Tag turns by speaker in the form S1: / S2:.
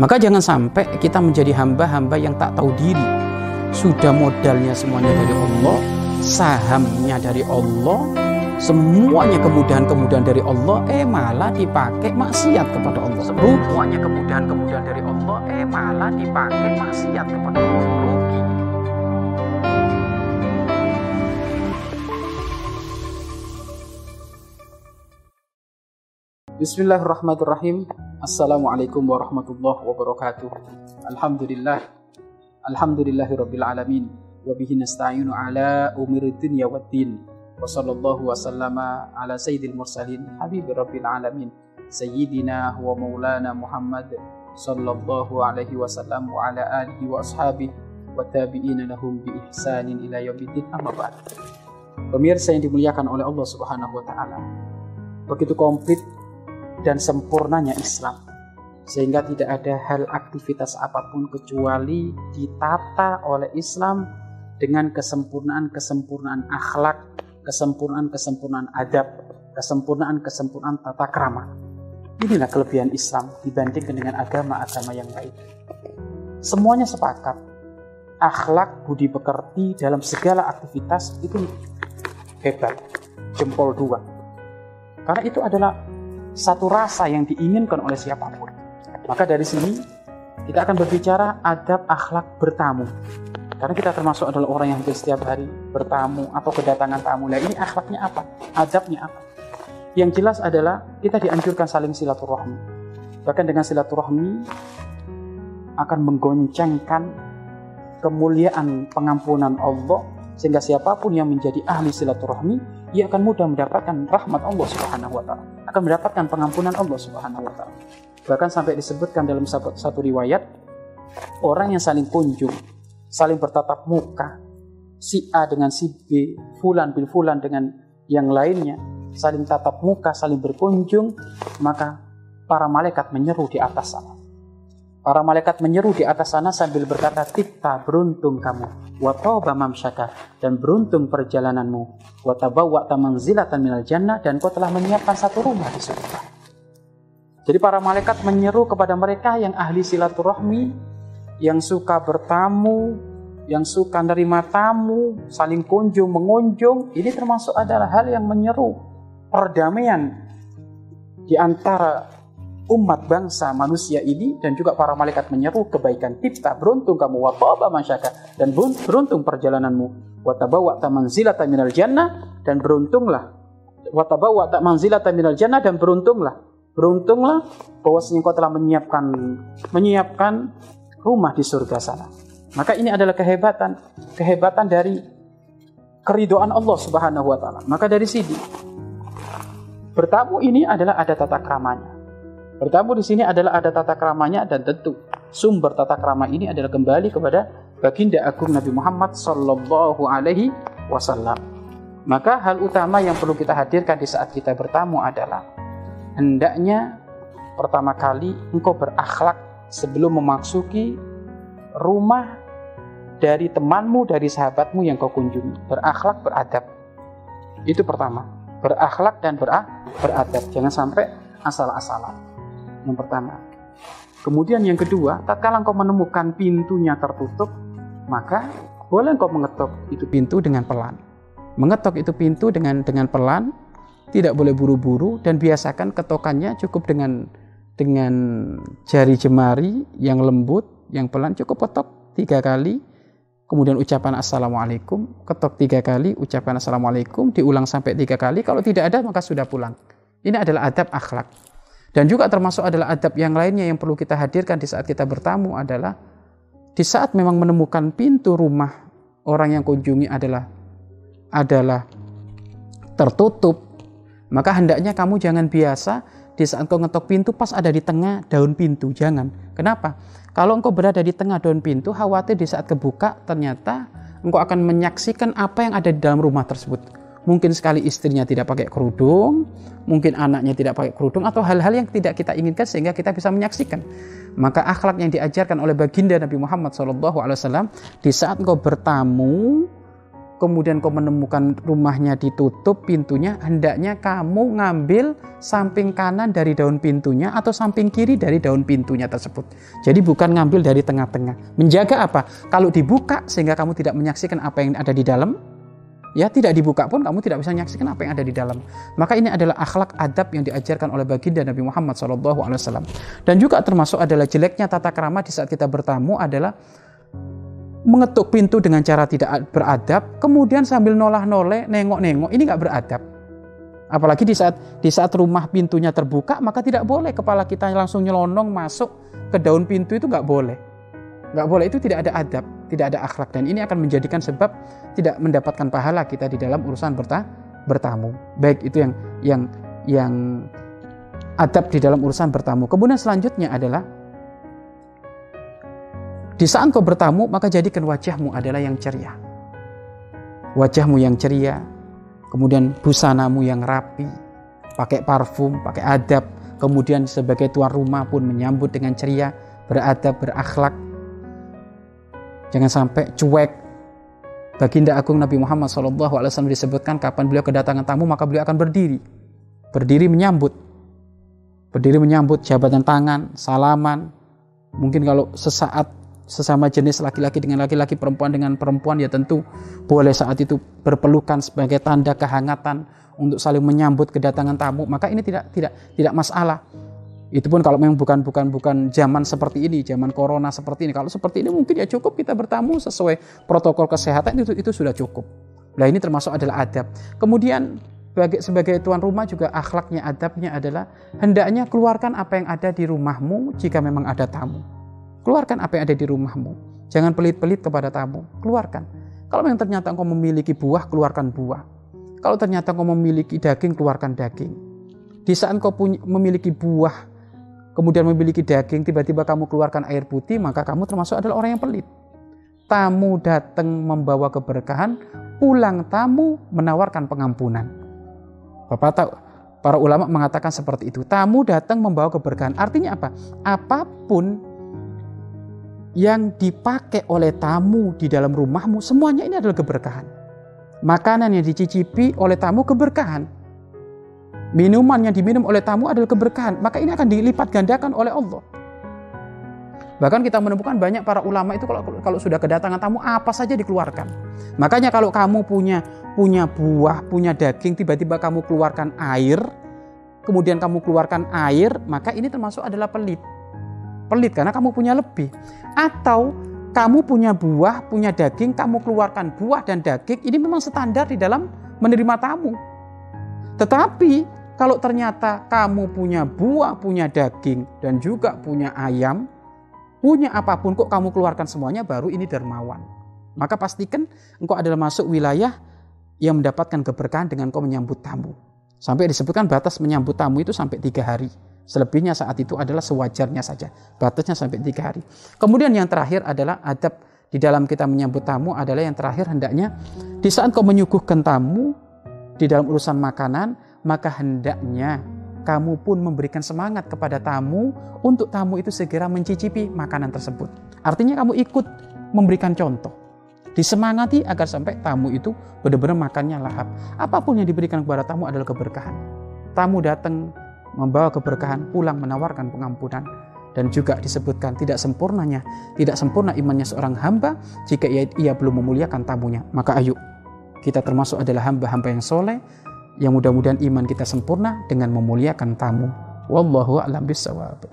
S1: Maka jangan sampai kita menjadi hamba-hamba yang tak tahu diri. Sudah modalnya semuanya dari Allah, sahamnya dari Allah, semuanya kemudahan-kemudahan dari Allah, eh malah dipakai maksiat kepada Allah. Semuanya kemudahan-kemudahan dari Allah, eh malah dipakai maksiat kepada Allah. Bismillahirrahmanirrahim. Assalamualaikum warahmatullahi wabarakatuh. Alhamdulillah. Alhamdulillahirabbil alamin. Wa nasta'inu ala umuri dunya waddin. Wa sallallahu wa sallama ala sayyidil mursalin habibir rabbil alamin. Sayyidina wa maulana Muhammad sallallahu alaihi wasallam wa ala alihi wa ashabihi wa tabi'ina lahum bi ihsanin ila yaumiddin amma ba'd. Pemirsa yang dimuliakan oleh Allah Subhanahu wa taala. Begitu komplit dan sempurnanya Islam sehingga tidak ada hal aktivitas apa pun kecuali ditata oleh Islam dengan kesempurnaan-kesempurnaan akhlak, kesempurnaan-kesempurnaan adab, kesempurnaan-kesempurnaan tata krama. Inilah kelebihan Islam dibandingkan dengan agama-agama yang lain. Semuanya sepakat. Akhlak, budi pekerti dalam segala aktivitas itu hebat. Jempol dua. Karena itu adalah satu rasa yang diinginkan oleh siapa pun. Maka dari sini kita akan berbicara adab akhlak bertamu. Karena kita termasuk adalah orang yang setiap hari bertamu atau kedatangan tamu. Nah ini akhlaknya apa? Adabnya apa? Yang jelas adalah kita dianjurkan saling silaturahmi. Bahkan dengan silaturahmi akan menggoncengkan kemuliaan pengampunan Allah sehingga siapa pun yang menjadi ahli silaturahmi ia akan mudah mendapatkan rahmat Allah Subhanahu wa taala, akan mendapatkan pengampunan Allah Subhanahu wa taala. Bahkan sampai disebutkan dalam satu, satu riwayat orang yang saling kunjung, saling bertatap muka, si A dengan si B, fulan bil fulan dengan yang lainnya, saling tatap muka, saling berkunjung, maka para malaikat menyeru di atas sana. Para malaikat menyeru di atas sana sambil berkata, Tipta beruntung kamu, watoba mamsyaka, dan beruntung perjalananmu, watabawa tamanzilatan minal jannah, dan kau telah menyiapkan satu rumah di surga. Jadi para malaikat menyeru kepada mereka yang ahli silaturahmi, yang suka bertamu, yang suka menerima tamu, saling kunjung, mengunjung, ini termasuk adalah hal yang menyeru perdamaian di antara umat bangsa manusia ini dan juga para malaikat menyeru kebaikan. Tipta beruntung kamu wataba masyaka dan beruntung perjalananmu. Watabawa manzilata minal jannah dan beruntunglah. Watabawa manzilata minal jannah dan beruntunglah. Beruntunglah bahwasanya kau telah menyiapkan menyiapkan rumah di surga sana. Maka ini adalah kehebatan kehebatan dari keridoan Allah Subhanahu wa taala. Maka dari sini bertamu ini adalah ada tata kramanya Bertamu di sini adalah ada tata keramanya dan tentu sumber tata krama ini adalah kembali kepada baginda agung Nabi Muhammad Sallallahu Alaihi Wasallam. Maka hal utama yang perlu kita hadirkan di saat kita bertamu adalah hendaknya pertama kali engkau berakhlak sebelum memasuki rumah dari temanmu, dari sahabatmu yang kau kunjungi. Berakhlak, beradab. Itu pertama. Berakhlak dan beradab. Jangan sampai asal-asalan. Yang pertama. Kemudian yang kedua, tatkala engkau menemukan pintunya tertutup, maka boleh engkau mengetuk itu pintu dengan pelan. Mengetok itu pintu dengan dengan pelan, tidak boleh buru-buru dan biasakan ketokannya cukup dengan dengan jari jemari yang lembut, yang pelan cukup ketok tiga kali. Kemudian ucapan assalamualaikum, ketok tiga kali, ucapan assalamualaikum, diulang sampai tiga kali. Kalau tidak ada maka sudah pulang. Ini adalah adab akhlak. Dan juga termasuk adalah adab yang lainnya yang perlu kita hadirkan di saat kita bertamu adalah di saat memang menemukan pintu rumah orang yang kunjungi adalah adalah tertutup, maka hendaknya kamu jangan biasa di saat kau ngetok pintu pas ada di tengah daun pintu, jangan. Kenapa? Kalau engkau berada di tengah daun pintu, khawatir di saat kebuka ternyata engkau akan menyaksikan apa yang ada di dalam rumah tersebut mungkin sekali istrinya tidak pakai kerudung, mungkin anaknya tidak pakai kerudung, atau hal-hal yang tidak kita inginkan sehingga kita bisa menyaksikan. Maka akhlak yang diajarkan oleh baginda Nabi Muhammad SAW di saat engkau bertamu, kemudian kau menemukan rumahnya ditutup pintunya, hendaknya kamu ngambil samping kanan dari daun pintunya atau samping kiri dari daun pintunya tersebut. Jadi bukan ngambil dari tengah-tengah. Menjaga apa? Kalau dibuka sehingga kamu tidak menyaksikan apa yang ada di dalam, ya tidak dibuka pun kamu tidak bisa menyaksikan apa yang ada di dalam. Maka ini adalah akhlak adab yang diajarkan oleh baginda Nabi Muhammad SAW. Dan juga termasuk adalah jeleknya tata kerama di saat kita bertamu adalah mengetuk pintu dengan cara tidak beradab, kemudian sambil nolah-noleh, nengok-nengok, ini nggak beradab. Apalagi di saat di saat rumah pintunya terbuka, maka tidak boleh kepala kita langsung nyelonong masuk ke daun pintu itu nggak boleh. Nggak boleh itu tidak ada adab, tidak ada akhlak dan ini akan menjadikan sebab tidak mendapatkan pahala kita di dalam urusan berta bertamu. Baik itu yang yang yang adab di dalam urusan bertamu. Kemudian selanjutnya adalah di saat kau bertamu, maka jadikan wajahmu adalah yang ceria. Wajahmu yang ceria, kemudian busanamu yang rapi, pakai parfum, pakai adab, kemudian sebagai tuan rumah pun menyambut dengan ceria, beradab, berakhlak. Jangan sampai cuek. Baginda Agung Nabi Muhammad SAW disebutkan kapan beliau kedatangan tamu maka beliau akan berdiri. Berdiri menyambut. Berdiri menyambut jabatan tangan, salaman. Mungkin kalau sesaat sesama jenis laki-laki dengan laki-laki, perempuan dengan perempuan ya tentu boleh saat itu berpelukan sebagai tanda kehangatan untuk saling menyambut kedatangan tamu, maka ini tidak tidak tidak masalah. Itu pun kalau memang bukan bukan bukan zaman seperti ini, zaman corona seperti ini. Kalau seperti ini mungkin ya cukup kita bertamu sesuai protokol kesehatan itu itu sudah cukup. Nah ini termasuk adalah adab. Kemudian sebagai, sebagai tuan rumah juga akhlaknya, adabnya adalah hendaknya keluarkan apa yang ada di rumahmu jika memang ada tamu. Keluarkan apa yang ada di rumahmu. Jangan pelit-pelit kepada tamu. Keluarkan. Kalau yang ternyata engkau memiliki buah, keluarkan buah. Kalau ternyata engkau memiliki daging, keluarkan daging. Di saat engkau memiliki buah, kemudian memiliki daging, tiba-tiba kamu keluarkan air putih, maka kamu termasuk adalah orang yang pelit. Tamu datang membawa keberkahan, pulang tamu menawarkan pengampunan. Bapak tahu, para ulama mengatakan seperti itu. Tamu datang membawa keberkahan. Artinya apa? Apa pun yang dipakai oleh tamu di dalam rumahmu, semuanya ini adalah keberkahan. Makanan yang dicicipi oleh tamu keberkahan. Minuman yang diminum oleh tamu adalah keberkahan. Maka ini akan dilipat gandakan oleh Allah. Bahkan kita menemukan banyak para ulama itu kalau kalau sudah kedatangan tamu apa saja dikeluarkan. Makanya kalau kamu punya punya buah, punya daging, tiba-tiba kamu keluarkan air, kemudian kamu keluarkan air, maka ini termasuk adalah pelit pelit karena kamu punya lebih. Atau kamu punya buah, punya daging, kamu keluarkan buah dan daging, ini memang standar di dalam menerima tamu. Tetapi kalau ternyata kamu punya buah, punya daging, dan juga punya ayam, punya apa pun kok kamu keluarkan semuanya, baru ini dermawan. Maka pastikan engkau adalah masuk wilayah yang mendapatkan keberkahan dengan engkau menyambut tamu. Sampai disebutkan batas menyambut tamu itu sampai tiga hari. Selebihnya saat itu adalah sewajarnya saja. Batasnya sampai tiga hari. Kemudian yang terakhir adalah adab di dalam kita menyambut tamu adalah yang terakhir hendaknya di saat kau menyuguhkan tamu di dalam urusan makanan, maka hendaknya kamu pun memberikan semangat kepada tamu untuk tamu itu segera mencicipi makanan tersebut. Artinya kamu ikut memberikan contoh. Disemangati agar sampai tamu itu benar-benar makannya lahap. Apa pun yang diberikan kepada tamu adalah keberkahan. Tamu datang membawa keberkahan, pulang menawarkan pengampunan. Dan juga disebutkan tidak sempurnanya, tidak sempurna imannya seorang hamba jika ia, ia belum memuliakan tamunya. Maka ayo, kita termasuk adalah hamba-hamba yang soleh, yang mudah-mudahan iman kita sempurna dengan memuliakan tamu. Wallahu a'lam bishawab.